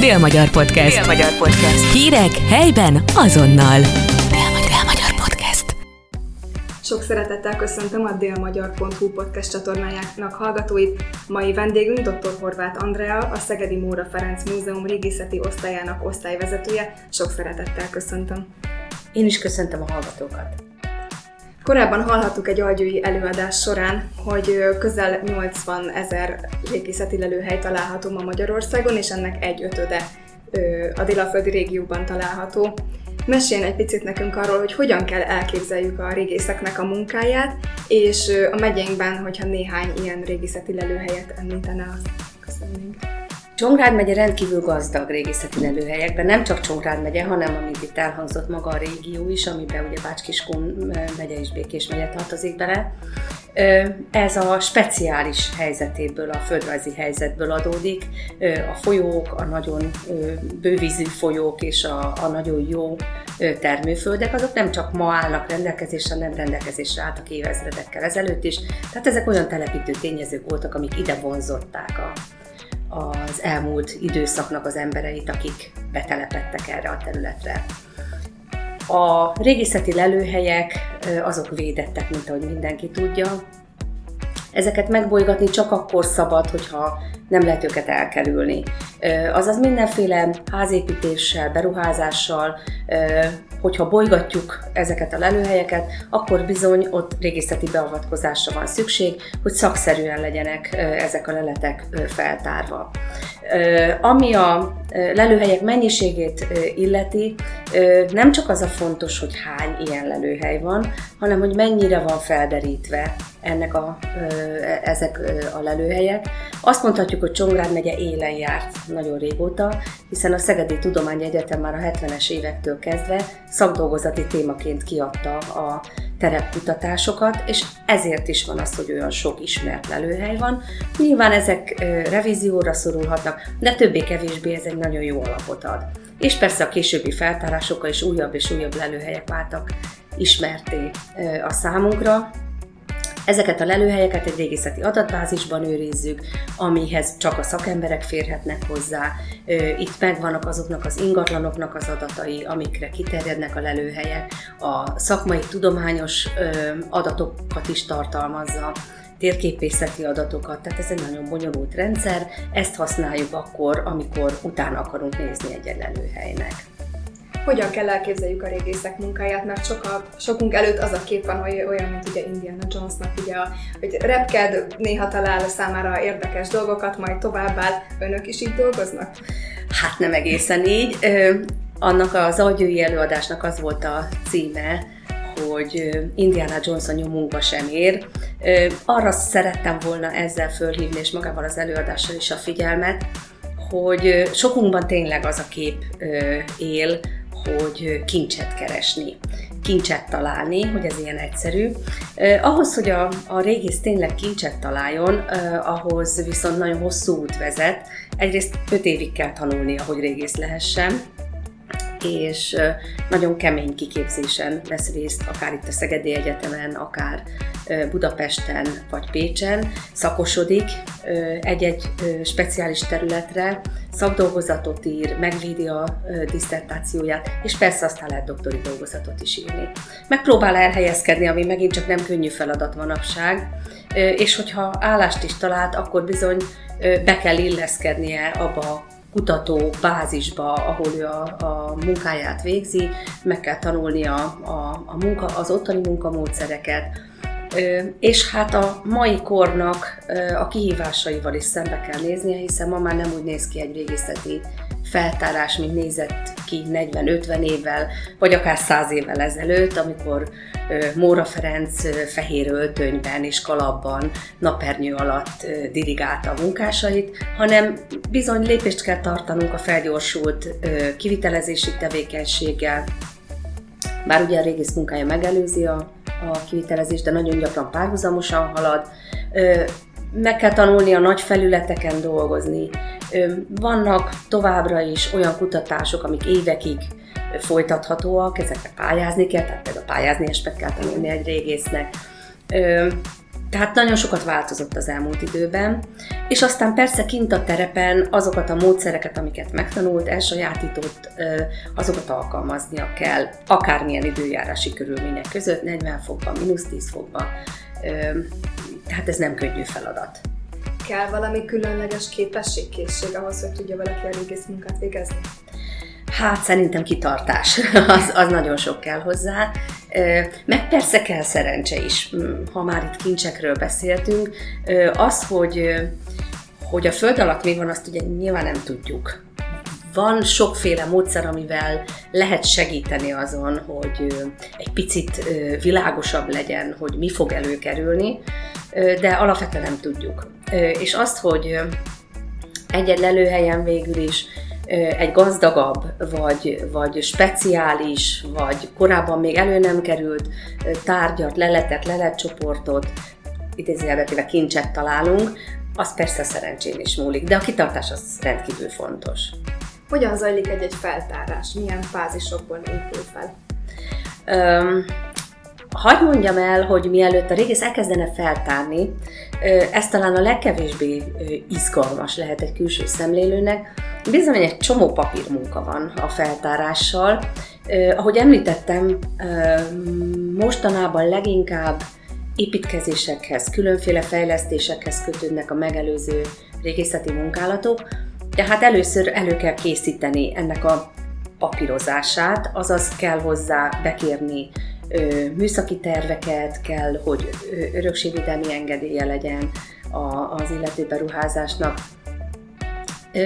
Dél-Magyar Podcast. Dél-Magyar Podcast. Hírek helyben azonnal. Dél-Magyar Podcast. Sok szeretettel köszöntöm a délmagyar.hu podcast csatornájának hallgatóit. Mai vendégünk dr. Horváth Andrea, a Szegedi Móra Ferenc Múzeum régészeti osztályának osztályvezetője. Sok szeretettel köszöntöm. Én is köszöntöm a hallgatókat. Korábban hallhattuk egy algyői előadás során, hogy közel 80 ezer régészeti lelőhely található ma Magyarországon, és ennek egy ötöde a délaföldi régióban található. Meséljen egy picit nekünk arról, hogy hogyan kell elképzeljük a régészeknek a munkáját, és a megyénkben, hogyha néhány ilyen régészeti lelőhelyet említene, azt köszönnénk. Csongrád megye rendkívül gazdag régészeti lelőhelyekben, nem csak Csongrád megye, hanem amit itt elhangzott maga a régió is, amiben ugye Bácskiskun megye és Békés megye tartozik bele. Ez a speciális helyzetéből, a földrajzi helyzetből adódik. A folyók, a nagyon bővízű folyók és a, a nagyon jó termőföldek, azok nem csak ma állnak rendelkezésre, hanem rendelkezésre álltak évezredekkel ezelőtt is. Tehát ezek olyan telepítő tényezők voltak, amik ide vonzották a, az elmúlt időszaknak az embereit, akik betelepettek erre a területre. A régészeti lelőhelyek azok védettek, mint ahogy mindenki tudja. Ezeket megbolygatni csak akkor szabad, hogyha nem lehet őket elkerülni. Azaz mindenféle házépítéssel, beruházással, hogyha bolygatjuk ezeket a lelőhelyeket, akkor bizony ott régészeti beavatkozásra van szükség, hogy szakszerűen legyenek ezek a leletek feltárva. Ami a lelőhelyek mennyiségét illeti, nem csak az a fontos, hogy hány ilyen lelőhely van, hanem hogy mennyire van felderítve ennek a, ezek a lelőhelyek. Azt mondhatjuk, hogy Csongrád megye élen járt nagyon régóta, hiszen a Szegedi Tudományegyetem már a 70-es évektől kezdve szakdolgozati témaként kiadta a terepkutatásokat, és ezért is van az, hogy olyan sok ismert lelőhely van. Nyilván ezek revízióra szorulhatnak, de többé-kevésbé ez egy nagyon jó alapot ad. És persze a későbbi feltárásokkal is újabb és újabb lelőhelyek váltak ismerté a számunkra, Ezeket a lelőhelyeket egy régészeti adatbázisban őrizzük, amihez csak a szakemberek férhetnek hozzá. Itt megvannak azoknak az ingatlanoknak az adatai, amikre kiterjednek a lelőhelyek. A szakmai tudományos adatokat is tartalmazza térképészeti adatokat, tehát ez egy nagyon bonyolult rendszer, ezt használjuk akkor, amikor utána akarunk nézni egy lelőhelynek hogyan kell elképzeljük a régészek munkáját, mert soka, sokunk előtt az a kép van, hogy olyan, mint ugye Indiana Jonesnak, ugye, hogy repked, néha talál számára érdekes dolgokat, majd továbbá önök is így dolgoznak? Hát nem egészen így. Ö, annak az agyői előadásnak az volt a címe, hogy Indiana Jones a nyomunkba sem ér. Arra szerettem volna ezzel fölhívni, és magával az előadással is a figyelmet, hogy sokunkban tényleg az a kép él, hogy kincset keresni, kincset találni, hogy ez ilyen egyszerű. Ahhoz, hogy a, a régész tényleg kincset találjon, ahhoz viszont nagyon hosszú út vezet. Egyrészt 5 évig kell tanulnia, hogy régész lehessen, és nagyon kemény kiképzésen vesz részt, akár itt a Szegedi Egyetemen, akár Budapesten vagy Pécsen, szakosodik egy-egy speciális területre, szakdolgozatot ír, megvédi a diszertációját, és persze aztán lehet doktori dolgozatot is írni. Megpróbál elhelyezkedni, ami megint csak nem könnyű feladat manapság, és hogyha állást is talált, akkor bizony be kell illeszkednie abba kutató bázisba, ahol ő a, a munkáját végzi, meg kell tanulnia a, a munka, az ottani munkamódszereket, és hát a mai kornak a kihívásaival is szembe kell néznie, hiszen ma már nem úgy néz ki egy régészeti feltárás, mint nézett ki 40-50 évvel, vagy akár 100 évvel ezelőtt, amikor Móra Ferenc fehér öltönyben és kalapban napernyő alatt dirigálta a munkásait, hanem bizony lépést kell tartanunk a felgyorsult kivitelezési tevékenységgel, bár ugye a régész munkája megelőzi a, a kivitelezést, de nagyon gyakran párhuzamosan halad. Meg kell tanulni a nagy felületeken dolgozni. Vannak továbbra is olyan kutatások, amik évekig folytathatóak, ezekre pályázni kell, tehát például pályázni estet kell tanulni egy régésznek. Tehát nagyon sokat változott az elmúlt időben, és aztán persze kint a terepen azokat a módszereket, amiket megtanult, elsajátított, azokat alkalmaznia kell, akármilyen időjárási körülmények között, 40 fokban, mínusz 10 fokban. Tehát ez nem könnyű feladat. Kell valami különleges képesség, készség ahhoz, hogy tudja valaki a régész munkát végezni? Hát szerintem kitartás, az, az nagyon sok kell hozzá. Meg persze kell szerencse is, ha már itt kincsekről beszéltünk. Az, hogy, hogy a föld alatt mi van, azt ugye nyilván nem tudjuk. Van sokféle módszer, amivel lehet segíteni azon, hogy egy picit világosabb legyen, hogy mi fog előkerülni, de alapvetően nem tudjuk. És azt, hogy egy-egy lelőhelyen végül is egy gazdagabb, vagy, vagy speciális, vagy korábban még elő nem került tárgyat, leletet, leletcsoportot, idézőjelbetéve kincset találunk, az persze szerencsén is múlik, de a kitartás az rendkívül fontos. Hogyan zajlik egy-egy feltárás? Milyen fázisokból épül fel? Um, Hagy mondjam el, hogy mielőtt a régész elkezdene feltárni, ez talán a legkevésbé izgalmas lehet egy külső szemlélőnek, bizony egy csomó papírmunka van a feltárással. Ahogy említettem, mostanában leginkább építkezésekhez, különféle fejlesztésekhez kötődnek a megelőző régészeti munkálatok, tehát először elő kell készíteni ennek a papírozását, azaz kell hozzá bekérni műszaki terveket, kell, hogy örökségvédelmi engedélye legyen az illető beruházásnak.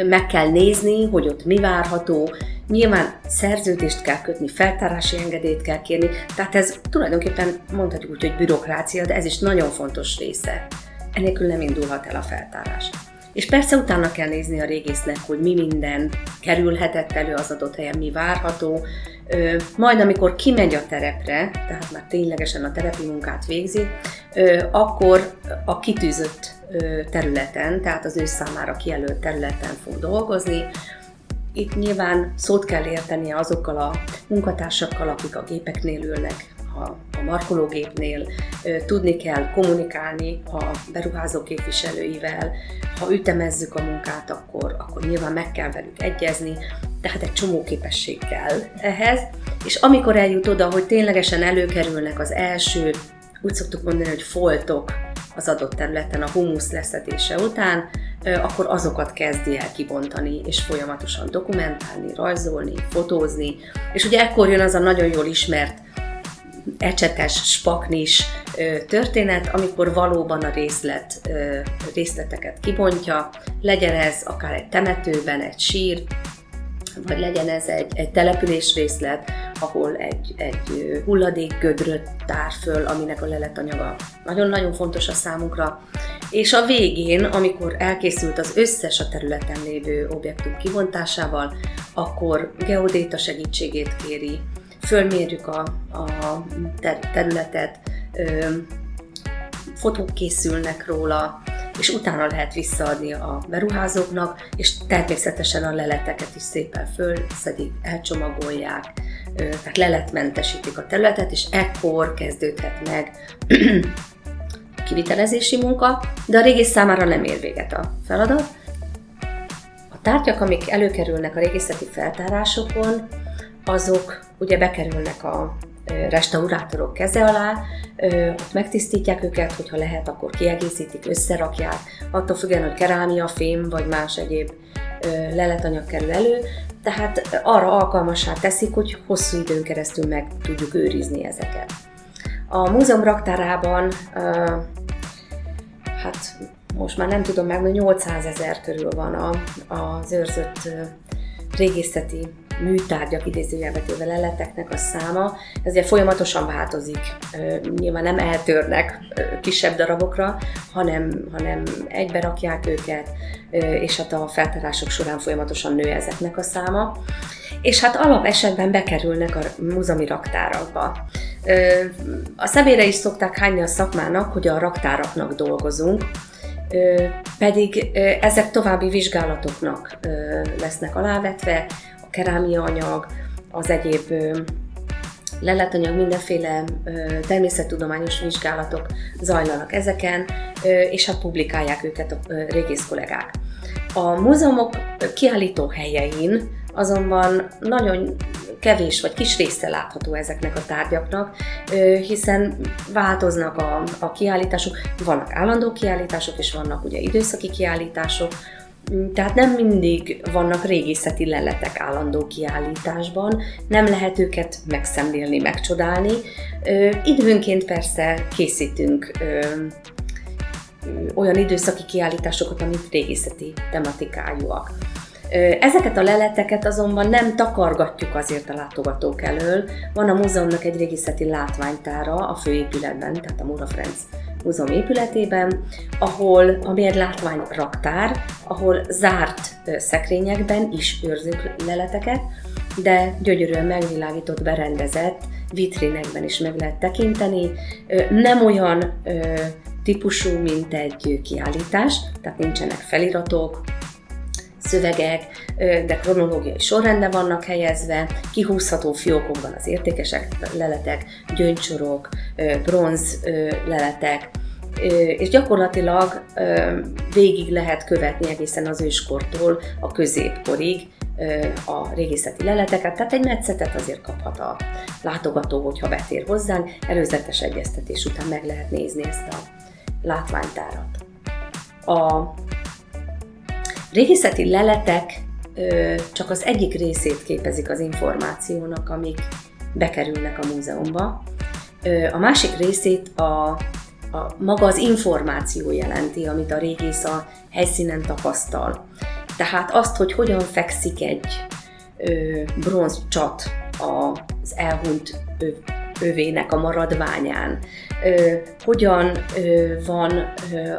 Meg kell nézni, hogy ott mi várható, Nyilván szerződést kell kötni, feltárási engedélyt kell kérni, tehát ez tulajdonképpen mondhatjuk úgy, hogy bürokrácia, de ez is nagyon fontos része. Enélkül nem indulhat el a feltárás. És persze utána kell nézni a régésznek, hogy mi minden kerülhetett elő az adott helyen, mi várható. Majd amikor kimegy a terepre, tehát már ténylegesen a terepi munkát végzi, akkor a kitűzött területen, tehát az ő számára kijelölt területen fog dolgozni, itt nyilván szót kell érteni azokkal a munkatársakkal, akik a gépeknél ülnek, a, a markológépnél, tudni kell kommunikálni a beruházó képviselőivel, ha ütemezzük a munkát, akkor, akkor nyilván meg kell velük egyezni, tehát egy csomó képesség kell ehhez, és amikor eljut oda, hogy ténylegesen előkerülnek az első, úgy szoktuk mondani, hogy foltok az adott területen a humusz leszedése után, akkor azokat kezdi el kibontani, és folyamatosan dokumentálni, rajzolni, fotózni, és ugye ekkor jön az a nagyon jól ismert ecsetes, spaknis történet, amikor valóban a részlet, részleteket kibontja, legyen ez akár egy temetőben, egy sír, vagy legyen ez egy, egy település részlet, ahol egy, egy hulladékgödröt tár föl, aminek a leletanyaga nagyon-nagyon fontos a számunkra. És a végén, amikor elkészült az összes a területen lévő objektum kibontásával, akkor geodéta segítségét kéri, fölmérjük a, a ter- területet, ö, fotók készülnek róla, és utána lehet visszaadni a beruházóknak, és természetesen a leleteket is szépen fölszedik, elcsomagolják, tehát leletmentesítik a területet, és ekkor kezdődhet meg a kivitelezési munka, de a régész számára nem ér véget a feladat. A tárgyak, amik előkerülnek a régészeti feltárásokon, azok ugye bekerülnek a restaurátorok keze alá, ott megtisztítják őket, hogyha lehet, akkor kiegészítik, összerakják, attól függően, hogy kerámia, fém vagy más egyéb leletanyag kerül elő, tehát arra alkalmassá teszik, hogy hosszú időn keresztül meg tudjuk őrizni ezeket. A múzeum raktárában, hát most már nem tudom meg, 800 ezer körül van az őrzött régészeti műtárgyak idézőjelbetével leleteknek a száma, ez ugye folyamatosan változik. Nyilván nem eltörnek kisebb darabokra, hanem, hanem egybe rakják őket, és hát a feltárások során folyamatosan nő ezeknek a száma. És hát alap esetben bekerülnek a múzeumi raktárakba. A szemére is szokták hányni a szakmának, hogy a raktáraknak dolgozunk, pedig ezek további vizsgálatoknak lesznek alávetve, kerámia anyag, az egyéb leletanyag, mindenféle természettudományos vizsgálatok zajlanak ezeken, és hát publikálják őket a régész kollégák. A múzeumok kiállító helyein azonban nagyon kevés vagy kis része látható ezeknek a tárgyaknak, hiszen változnak a, a kiállítások, vannak állandó kiállítások, és vannak ugye időszaki kiállítások, tehát nem mindig vannak régészeti leletek állandó kiállításban, nem lehet őket megszemlélni, megcsodálni. Időnként persze készítünk olyan időszaki kiállításokat, amik régészeti tematikájúak. Ezeket a leleteket azonban nem takargatjuk azért a látogatók elől. Van a múzeumnak egy régészeti látványtára a főépületben, tehát a Mura Ferenc Múzeum épületében, ahol, ami egy látványraktár, ahol zárt szekrényekben is őrzünk leleteket, de gyönyörűen megvilágított, berendezett vitrinekben is meg lehet tekinteni. Nem olyan típusú, mint egy kiállítás, tehát nincsenek feliratok, szövegek, de kronológiai sorrendben vannak helyezve, kihúzható fiókokban az értékesek, leletek, gyöngycsorok, bronz leletek, és gyakorlatilag végig lehet követni egészen az őskortól a középkorig a régészeti leleteket, tehát egy metszetet azért kaphat a látogató, hogyha betér hozzánk, előzetes egyeztetés után meg lehet nézni ezt a látványtárat. A régészeti leletek csak az egyik részét képezik az információnak, amik bekerülnek a múzeumba. A másik részét a, a maga az információ jelenti, amit a régész a helyszínen tapasztal. Tehát azt, hogy hogyan fekszik egy bronz csat az elhunyt övének a maradványán, hogyan van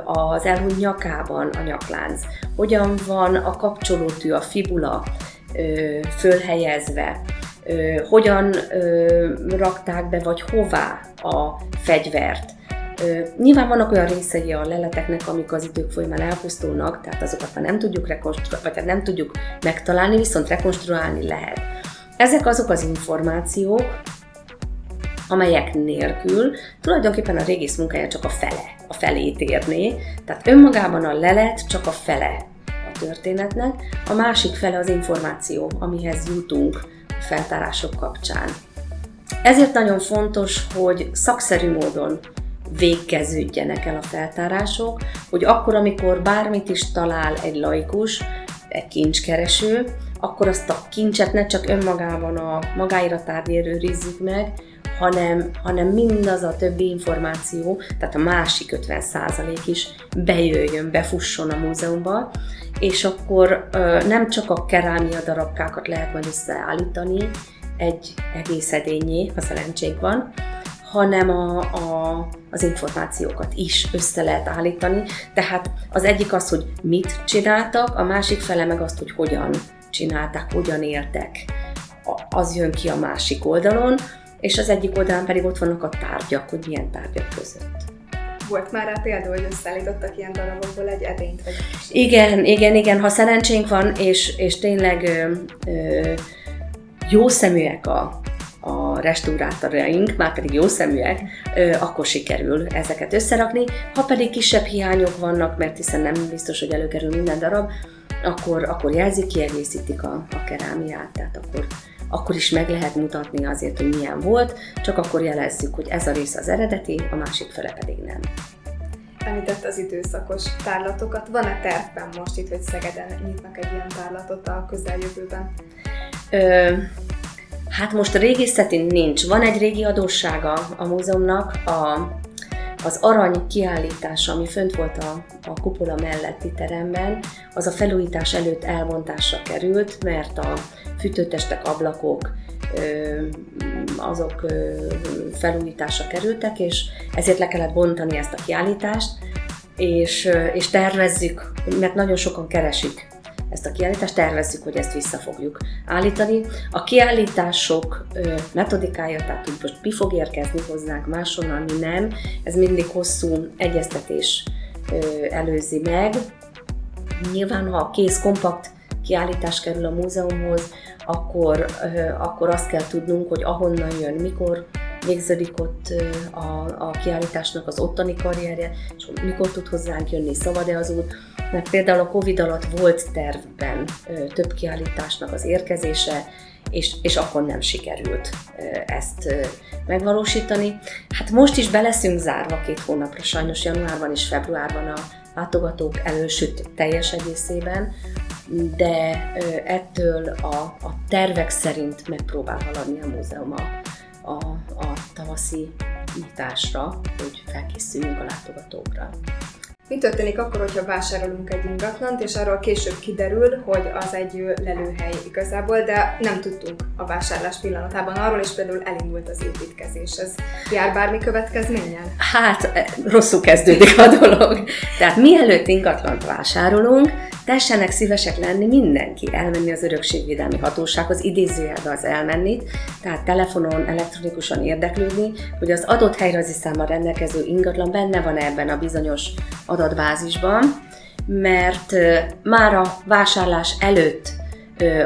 az elhunyt nyakában a nyaklánc, hogyan van a kapcsolótű, a fibula fölhelyezve, hogyan rakták be, vagy hová a fegyvert. Nyilván vannak olyan részei a leleteknek, amik az idők folyamán elpusztulnak, tehát azokat már nem tudjuk rekonstruálni, vagy nem tudjuk megtalálni, viszont rekonstruálni lehet. Ezek azok az információk, amelyek nélkül tulajdonképpen a régész munkája csak a fele, a felét érné, tehát önmagában a lelet csak a fele a történetnek, a másik fele az információ, amihez jutunk a feltárások kapcsán. Ezért nagyon fontos, hogy szakszerű módon végkeződjenek el a feltárások, hogy akkor, amikor bármit is talál egy laikus, egy kincskereső, akkor azt a kincset ne csak önmagában a magáiratárnyér őrizzük meg, hanem, hanem mindaz a többi információ, tehát a másik 50% is bejöjjön, befusson a múzeumba, és akkor nem csak a kerámia darabkákat lehet majd összeállítani egy egész edényé, ha szerencsénk van, hanem a, a, az információkat is össze lehet állítani. Tehát az egyik az, hogy mit csináltak, a másik fele meg azt, hogy hogyan csinálták, hogyan éltek. Az jön ki a másik oldalon, és az egyik oldalán pedig ott vannak a tárgyak, hogy milyen tárgyak között. Volt már rá példa, hogy összeállítottak ilyen darabokból egy edényt? Vagy igen, igen, igen, ha szerencsénk van, és, és tényleg ö, ö, jó szeműek a, a restaurátoraink, már pedig jó szeműek, ö, akkor sikerül ezeket összerakni. Ha pedig kisebb hiányok vannak, mert hiszen nem biztos, hogy előkerül minden darab, akkor, akkor jelzik, kiegészítik a, a kerámiát, tehát akkor akkor is meg lehet mutatni azért, hogy milyen volt, csak akkor jelezzük, hogy ez a rész az eredeti, a másik fele pedig nem. Említett az időszakos tárlatokat. Van-e tervben most itt, hogy Szegeden nyitnak egy ilyen tárlatot a közeljövőben? Ö, hát most a régészeti nincs. Van egy régi adóssága a múzeumnak, a az arany kiállítása, ami fönt volt a, a kupola melletti teremben, az a felújítás előtt elbontásra került, mert a fűtőtestek, ablakok, azok felújításra kerültek, és ezért le kellett bontani ezt a kiállítást, és, és tervezzük, mert nagyon sokan keresik ezt a kiállítást, tervezzük, hogy ezt vissza fogjuk állítani. A kiállítások metodikája, tehát hogy most mi fog érkezni hozzánk máshonnan, mi nem, ez mindig hosszú egyeztetés előzi meg. Nyilván, ha a kész kompakt kiállítás kerül a múzeumhoz, akkor, akkor azt kell tudnunk, hogy ahonnan jön, mikor végződik ott a, a kiállításnak az ottani karrierje, és mikor tud hozzánk jönni, szabad-e az út. Mert például a Covid alatt volt tervben több kiállításnak az érkezése, és, és akkor nem sikerült ezt megvalósítani. Hát most is beleszünk zárva két hónapra, sajnos januárban és februárban a látogatók elősüt teljes egészében, de ettől a, a tervek szerint megpróbál haladni a múzeum a, a, a tavaszi nyitásra, hogy felkészüljünk a látogatókra. Mi történik akkor, hogyha vásárolunk egy ingatlant, és arról később kiderül, hogy az egy lelőhely igazából, de nem tudtunk a vásárlás pillanatában arról, és például elindult az építkezés. Ez jár bármi következménnyel? Hát, eh, rosszul kezdődik a dolog. Tehát mielőtt ingatlant vásárolunk, tessenek szívesek lenni mindenki, elmenni az örökségvédelmi hatósághoz, idézőjelbe az elmenni, tehát telefonon, elektronikusan érdeklődni, hogy az adott helyrajzi számmal rendelkező ingatlan benne van ebben a bizonyos adatbázisban, mert már a vásárlás előtt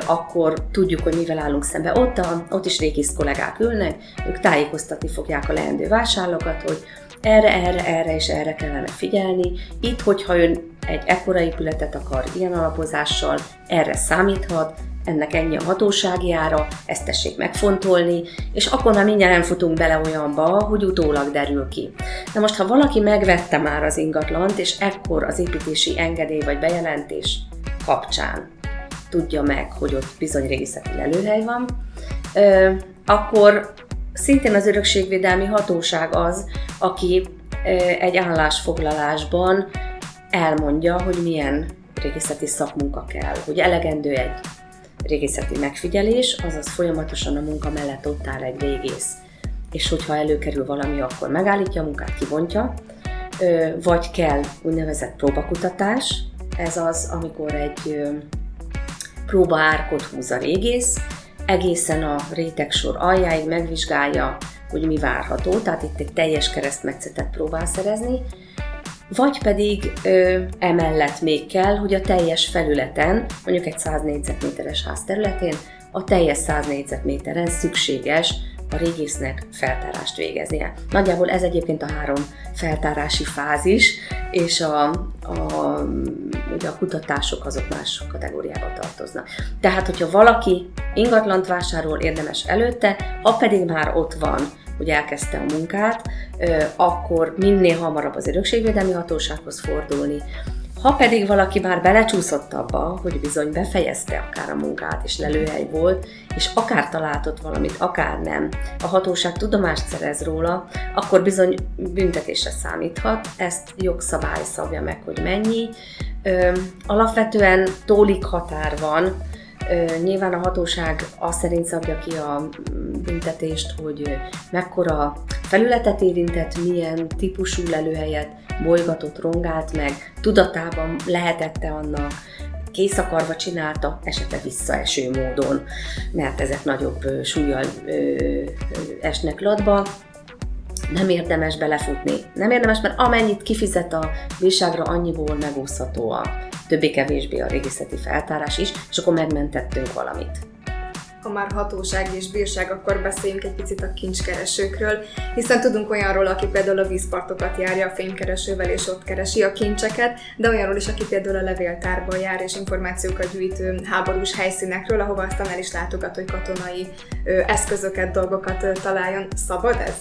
akkor tudjuk, hogy mivel állunk szembe. Ott, a, ott is régisz kollégák ülnek, ők tájékoztatni fogják a leendő vásárlókat, hogy erre, erre, erre és erre kellene figyelni. Itt, hogyha ön egy ekkora épületet akar ilyen alapozással, erre számíthat, ennek ennyi a hatósági ára, ezt tessék megfontolni, és akkor már mindjárt nem futunk bele olyanba, hogy utólag derül ki. Na most, ha valaki megvette már az ingatlant, és ekkor az építési engedély vagy bejelentés kapcsán tudja meg, hogy ott bizony részleti lelőhely van, akkor szintén az örökségvédelmi hatóság az, aki egy állásfoglalásban elmondja, hogy milyen régészeti szakmunka kell, hogy elegendő egy régészeti megfigyelés, azaz folyamatosan a munka mellett ott áll egy régész, és hogyha előkerül valami, akkor megállítja a munkát, kivontja, vagy kell úgynevezett próbakutatás, ez az, amikor egy próbaárkot húz a régész, egészen a rétegsor aljáig megvizsgálja, hogy mi várható, tehát itt egy teljes keresztmetszetet próbál szerezni, vagy pedig ö, emellett még kell, hogy a teljes felületen, mondjuk egy 100 négyzetméteres ház területén, a teljes 100 négyzetméteren szükséges a régésznek feltárást végeznie. Nagyjából ez egyébként a három feltárási fázis, és a, a, ugye a kutatások azok más kategóriába tartoznak. Tehát, hogyha valaki ingatlant vásárol, érdemes előtte, ha pedig már ott van, hogy elkezdte a munkát, akkor minél hamarabb az örökségvédelmi hatósághoz fordulni, ha pedig valaki már belecsúszott abba, hogy bizony befejezte akár a munkát, és lelőhely volt, és akár találtott valamit, akár nem, a hatóság tudomást szerez róla, akkor bizony büntetésre számíthat, ezt jogszabály szabja meg, hogy mennyi. Ö, alapvetően tólik határ van, Nyilván a hatóság azt szerint szabja ki a büntetést, hogy mekkora felületet érintett, milyen típusú lelőhelyet bolygatott, rongált meg, tudatában lehetette annak, kész akarva csinálta, esetleg visszaeső módon, mert ezek nagyobb súlyjal esnek latba. Nem érdemes belefutni. Nem érdemes, mert amennyit kifizet a bírságra, annyiból megúszható a többé-kevésbé a régészeti feltárás is, és akkor megmentettünk valamit ha már hatóság és bírság, akkor beszéljünk egy picit a kincskeresőkről, hiszen tudunk olyanról, aki például a vízpartokat járja a fénykeresővel és ott keresi a kincseket, de olyanról is, aki például a levéltárban jár és információkat gyűjt háborús helyszínekről, ahova aztán el is látogat, hogy katonai eszközöket, dolgokat találjon. Szabad ez?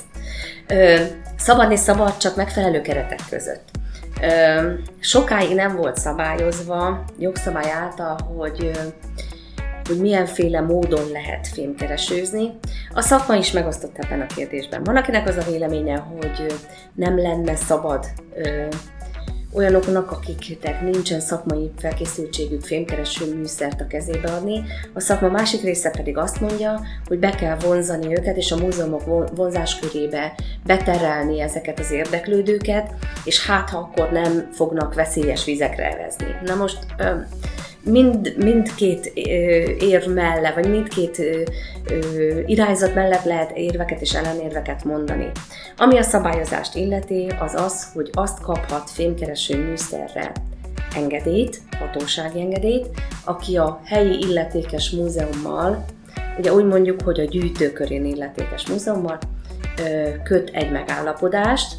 Ö, szabad és szabad, csak megfelelő keretek között. Sokáig nem volt szabályozva jogszabály által, hogy hogy milyenféle módon lehet fémkeresőzni. A szakma is megosztott ebben a kérdésben. Van, akinek az a véleménye, hogy nem lenne szabad olyanoknak, akiknek nincsen szakmai felkészültségük fémkereső műszert a kezébe adni. A szakma másik része pedig azt mondja, hogy be kell vonzani őket, és a múzeumok vonzáskörébe beterelni ezeket az érdeklődőket, és hát ha akkor nem fognak veszélyes vizekre evezni. Na most mind, mindkét érv mellett, vagy mindkét irányzat mellett lehet érveket és ellenérveket mondani. Ami a szabályozást illeti, az az, hogy azt kaphat fémkereső műszerre engedélyt, hatósági engedélyt, aki a helyi illetékes múzeummal, ugye úgy mondjuk, hogy a gyűjtőkörén illetékes múzeummal köt egy megállapodást,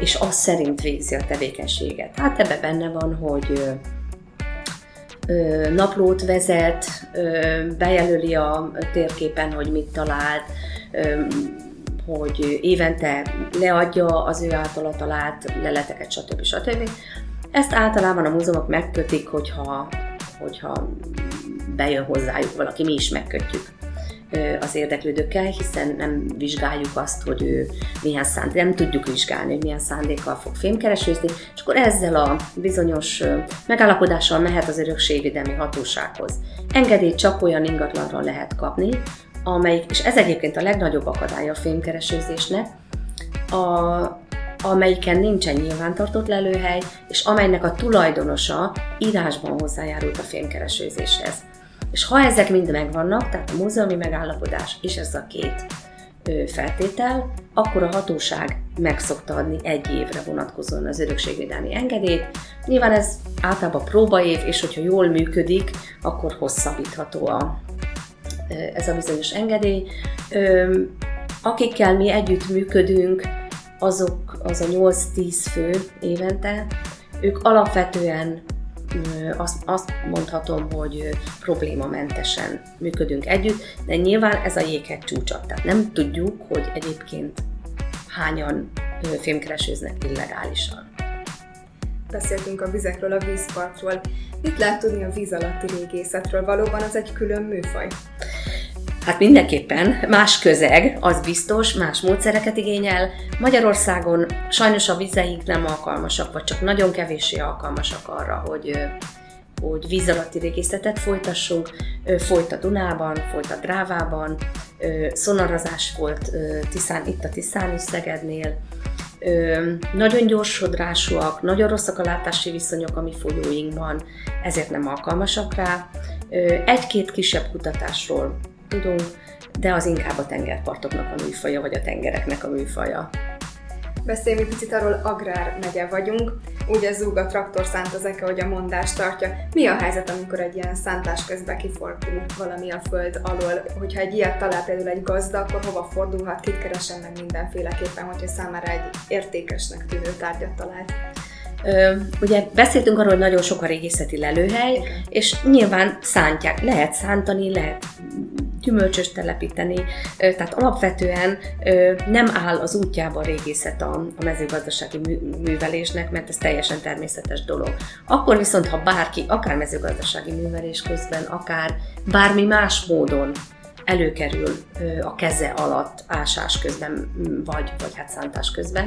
és az szerint végzi a tevékenységet. Hát ebbe benne van, hogy naplót vezet, bejelöli a térképen, hogy mit talált, hogy évente leadja az ő általa talált leleteket, stb. stb. Ezt általában a múzeumok megkötik, hogyha, hogyha bejön hozzájuk valaki, mi is megkötjük az érdeklődőkkel, hiszen nem vizsgáljuk azt, hogy ő milyen szándék, nem tudjuk vizsgálni, hogy milyen szándékkal fog fémkeresőzni, és akkor ezzel a bizonyos megállapodással mehet az örökségvédelmi hatósághoz. Engedélyt csak olyan ingatlanra lehet kapni, amelyik, és ez egyébként a legnagyobb akadálya a fémkeresőzésnek, a, amelyiken nincsen nyilvántartott lelőhely, és amelynek a tulajdonosa írásban hozzájárult a fémkeresőzéshez. És ha ezek mind megvannak, tehát a múzeumi megállapodás és ez a két feltétel, akkor a hatóság meg szokta adni egy évre vonatkozóan az örökségvédelmi engedélyt. Nyilván ez általában próbaév, és hogyha jól működik, akkor hosszabbítható a, ez a bizonyos engedély. Akikkel mi együtt működünk, azok az a 8-10 fő évente, ők alapvetően azt, azt mondhatom, hogy problémamentesen működünk együtt, de nyilván ez a jéghegy csúcsa. Tehát nem tudjuk, hogy egyébként hányan fémkeresőznek illegálisan. Beszéltünk a vizekről, a vízpartról. Mit lehet tudni a víz alatti régészetről? Valóban az egy külön műfaj? Hát mindenképpen más közeg, az biztos, más módszereket igényel. Magyarországon sajnos a vizeink nem alkalmasak, vagy csak nagyon kevéssé alkalmasak arra, hogy hogy víz alatti régészetet folytassunk. Folyt a Dunában, folyt a Drávában, szonarazás volt Tiszán, itt a Tiszán is Szegednél. Nagyon gyors sodrásúak, nagyon rosszak a látási viszonyok a mi folyóinkban, ezért nem alkalmasak rá. Egy-két kisebb kutatásról tudunk, de az inkább a tengerpartoknak a műfaja, vagy a tengereknek a műfaja. Beszéljünk egy picit arról, agrár megye vagyunk. Ugye zúg a traktor szánt az eke, hogy a mondást tartja. Mi a helyzet, amikor egy ilyen szántás közben kifordul valami a föld alól? Hogyha egy ilyet talál például egy gazda, akkor hova fordulhat, kit keresen meg mindenféleképpen, hogyha számára egy értékesnek tűnő tárgyat talált? Ö, ugye beszéltünk arról, hogy nagyon sok a régészeti lelőhely, Igen. és nyilván szántják, lehet szántani, lehet gyümölcsös telepíteni, tehát alapvetően nem áll az útjába a régészet a, a mezőgazdasági művelésnek, mert ez teljesen természetes dolog. Akkor viszont, ha bárki, akár mezőgazdasági művelés közben, akár bármi más módon előkerül a keze alatt ásás közben, vagy, vagy hát szántás közben,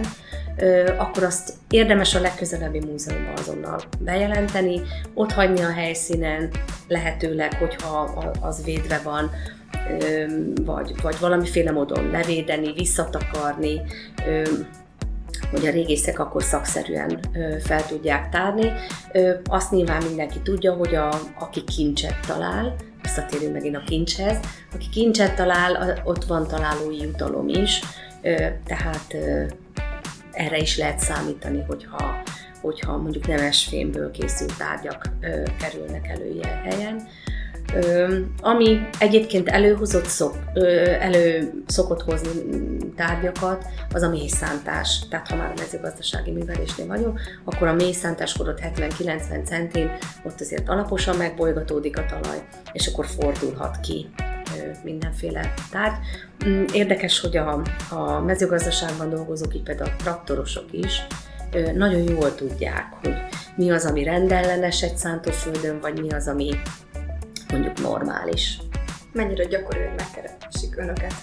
akkor azt érdemes a legközelebbi múzeumban azonnal bejelenteni, ott hagyni a helyszínen, lehetőleg, hogyha az védve van, vagy, vagy valamiféle módon levédeni, visszatakarni, hogy a régészek akkor szakszerűen fel tudják tárni. Azt nyilván mindenki tudja, hogy a, aki kincset talál, visszatérünk megint a kincshez, aki kincset talál, ott van találói jutalom is, tehát erre is lehet számítani, hogyha, hogyha mondjuk nemes fémből készült tárgyak kerülnek elő ilyen helyen. Ami egyébként előhozott szok, elő szokott hozni tárgyakat, az a mélyszántás. Tehát ha már a mezőgazdasági művelésnél vagyunk, akkor a mélyszántáskorot 70-90 centén ott azért alaposan megbolygatódik a talaj, és akkor fordulhat ki mindenféle tárgy. Mm, érdekes, hogy a, a mezőgazdaságban dolgozók, így például a traktorosok is, nagyon jól tudják, hogy mi az, ami rendellenes egy szántóföldön, vagy mi az, ami mondjuk normális. Mennyire gyakori, hogy megkeresik önöket?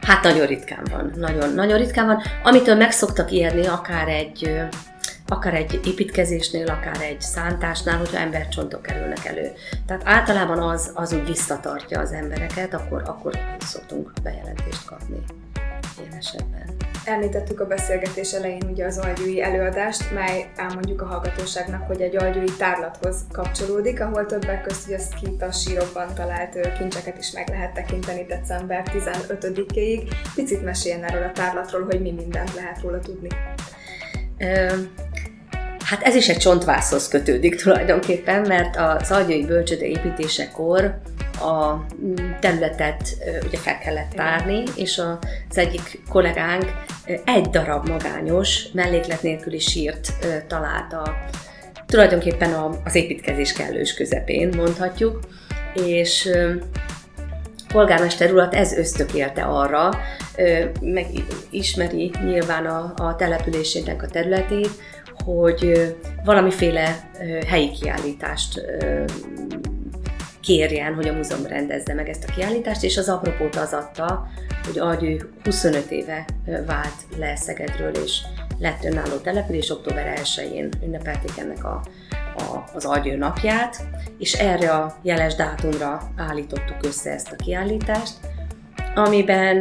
Hát nagyon ritkán van, nagyon, nagyon ritkán van. Amitől meg szoktak ijedni, akár egy, akár egy építkezésnél, akár egy szántásnál, hogyha embercsontok kerülnek elő. Tehát általában az, az úgy visszatartja az embereket, akkor, akkor szoktunk bejelentést kapni ilyen esetben. Említettük a beszélgetés elején ugye az algyúi előadást, mely elmondjuk a hallgatóságnak, hogy egy algyúi tárlathoz kapcsolódik, ahol többek között ugye a skita sírokban talált kincseket is meg lehet tekinteni december 15-ig. Picit meséljen erről a tárlatról, hogy mi mindent lehet róla tudni. Hát ez is egy csontvászhoz kötődik tulajdonképpen, mert az agyai bölcsöde építésekor a területet ugye fel kellett tárni, és az egyik kollégánk egy darab magányos, melléklet nélküli sírt talált a, tulajdonképpen az építkezés kellős közepén, mondhatjuk, és polgármester urat ez ösztökélte arra, meg ismeri nyilván a, a településének a területét, hogy valamiféle helyi kiállítást kérjen, hogy a múzeum rendezze meg ezt a kiállítást, és az apropót az adta, hogy ahogy ő 25 éve vált le Szegedről, és lett önálló település, október 1-én ünnepelték ennek a, a, az agyő napját, és erre a jeles dátumra állítottuk össze ezt a kiállítást, amiben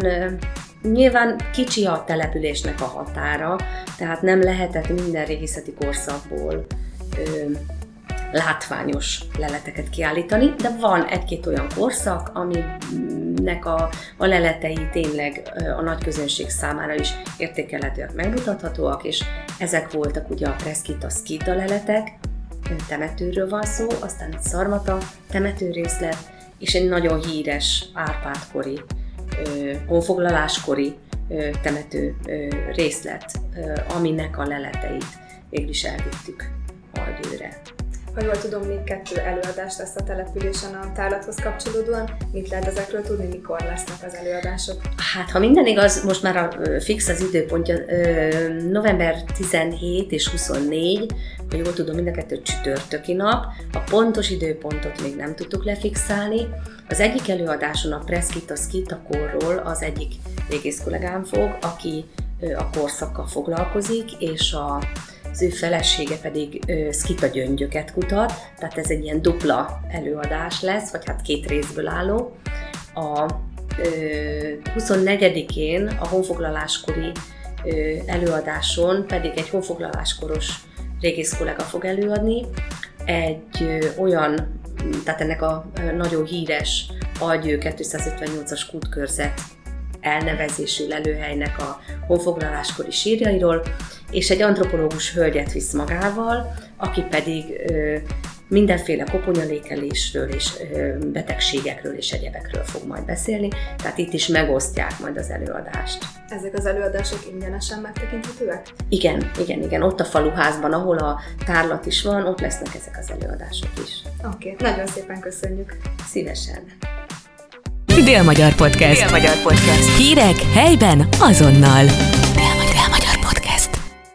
Nyilván kicsi a településnek a határa, tehát nem lehetett minden régészeti korszakból ö, látványos leleteket kiállítani, de van egy-két olyan korszak, aminek a, a leletei tényleg a nagy közönség számára is értékelhetőek, megmutathatóak, és ezek voltak ugye a Preskita Skida leletek, temetőről van szó, aztán egy szarmata temetőrészlet, és egy nagyon híres Árpád-kori honfoglaláskori temető részlet, aminek a leleteit végül is elvittük Algyőre. Ha jól tudom, még kettő előadást lesz a településen a tárlathoz kapcsolódóan. Mit lehet ezekről tudni, mikor lesznek az előadások? Hát, ha minden igaz, most már a fix az időpontja november 17 és 24, ha jól tudom, mind a kettő csütörtöki nap. A pontos időpontot még nem tudtuk lefixálni. Az egyik előadáson a Preskita Skitakorról az egyik régész kollégám fog, aki a korszakkal foglalkozik, és a az ő felesége pedig ö, skita gyöngyöket kutat, tehát ez egy ilyen dupla előadás lesz, vagy hát két részből álló. A ö, 24-én a honfoglaláskori ö, előadáson pedig egy honfoglaláskoros régész kollega fog előadni, egy ö, olyan, tehát ennek a nagyon híres Algyő 258-as kútkörzet elnevezésű lelőhelynek a honfoglaláskori sírjairól, és egy antropológus hölgyet visz magával, aki pedig ö, mindenféle koponyalékelésről és ö, betegségekről és egyebekről fog majd beszélni, tehát itt is megosztják majd az előadást. Ezek az előadások ingyenesen megtekinthetőek? Igen, igen, igen. Ott a faluházban, ahol a tárlat is van, ott lesznek ezek az előadások is. Oké, okay. nagyon szépen köszönjük. Szívesen. Dél-Magyar Podcast. Dél-Magyar Podcast. Hírek helyben azonnal.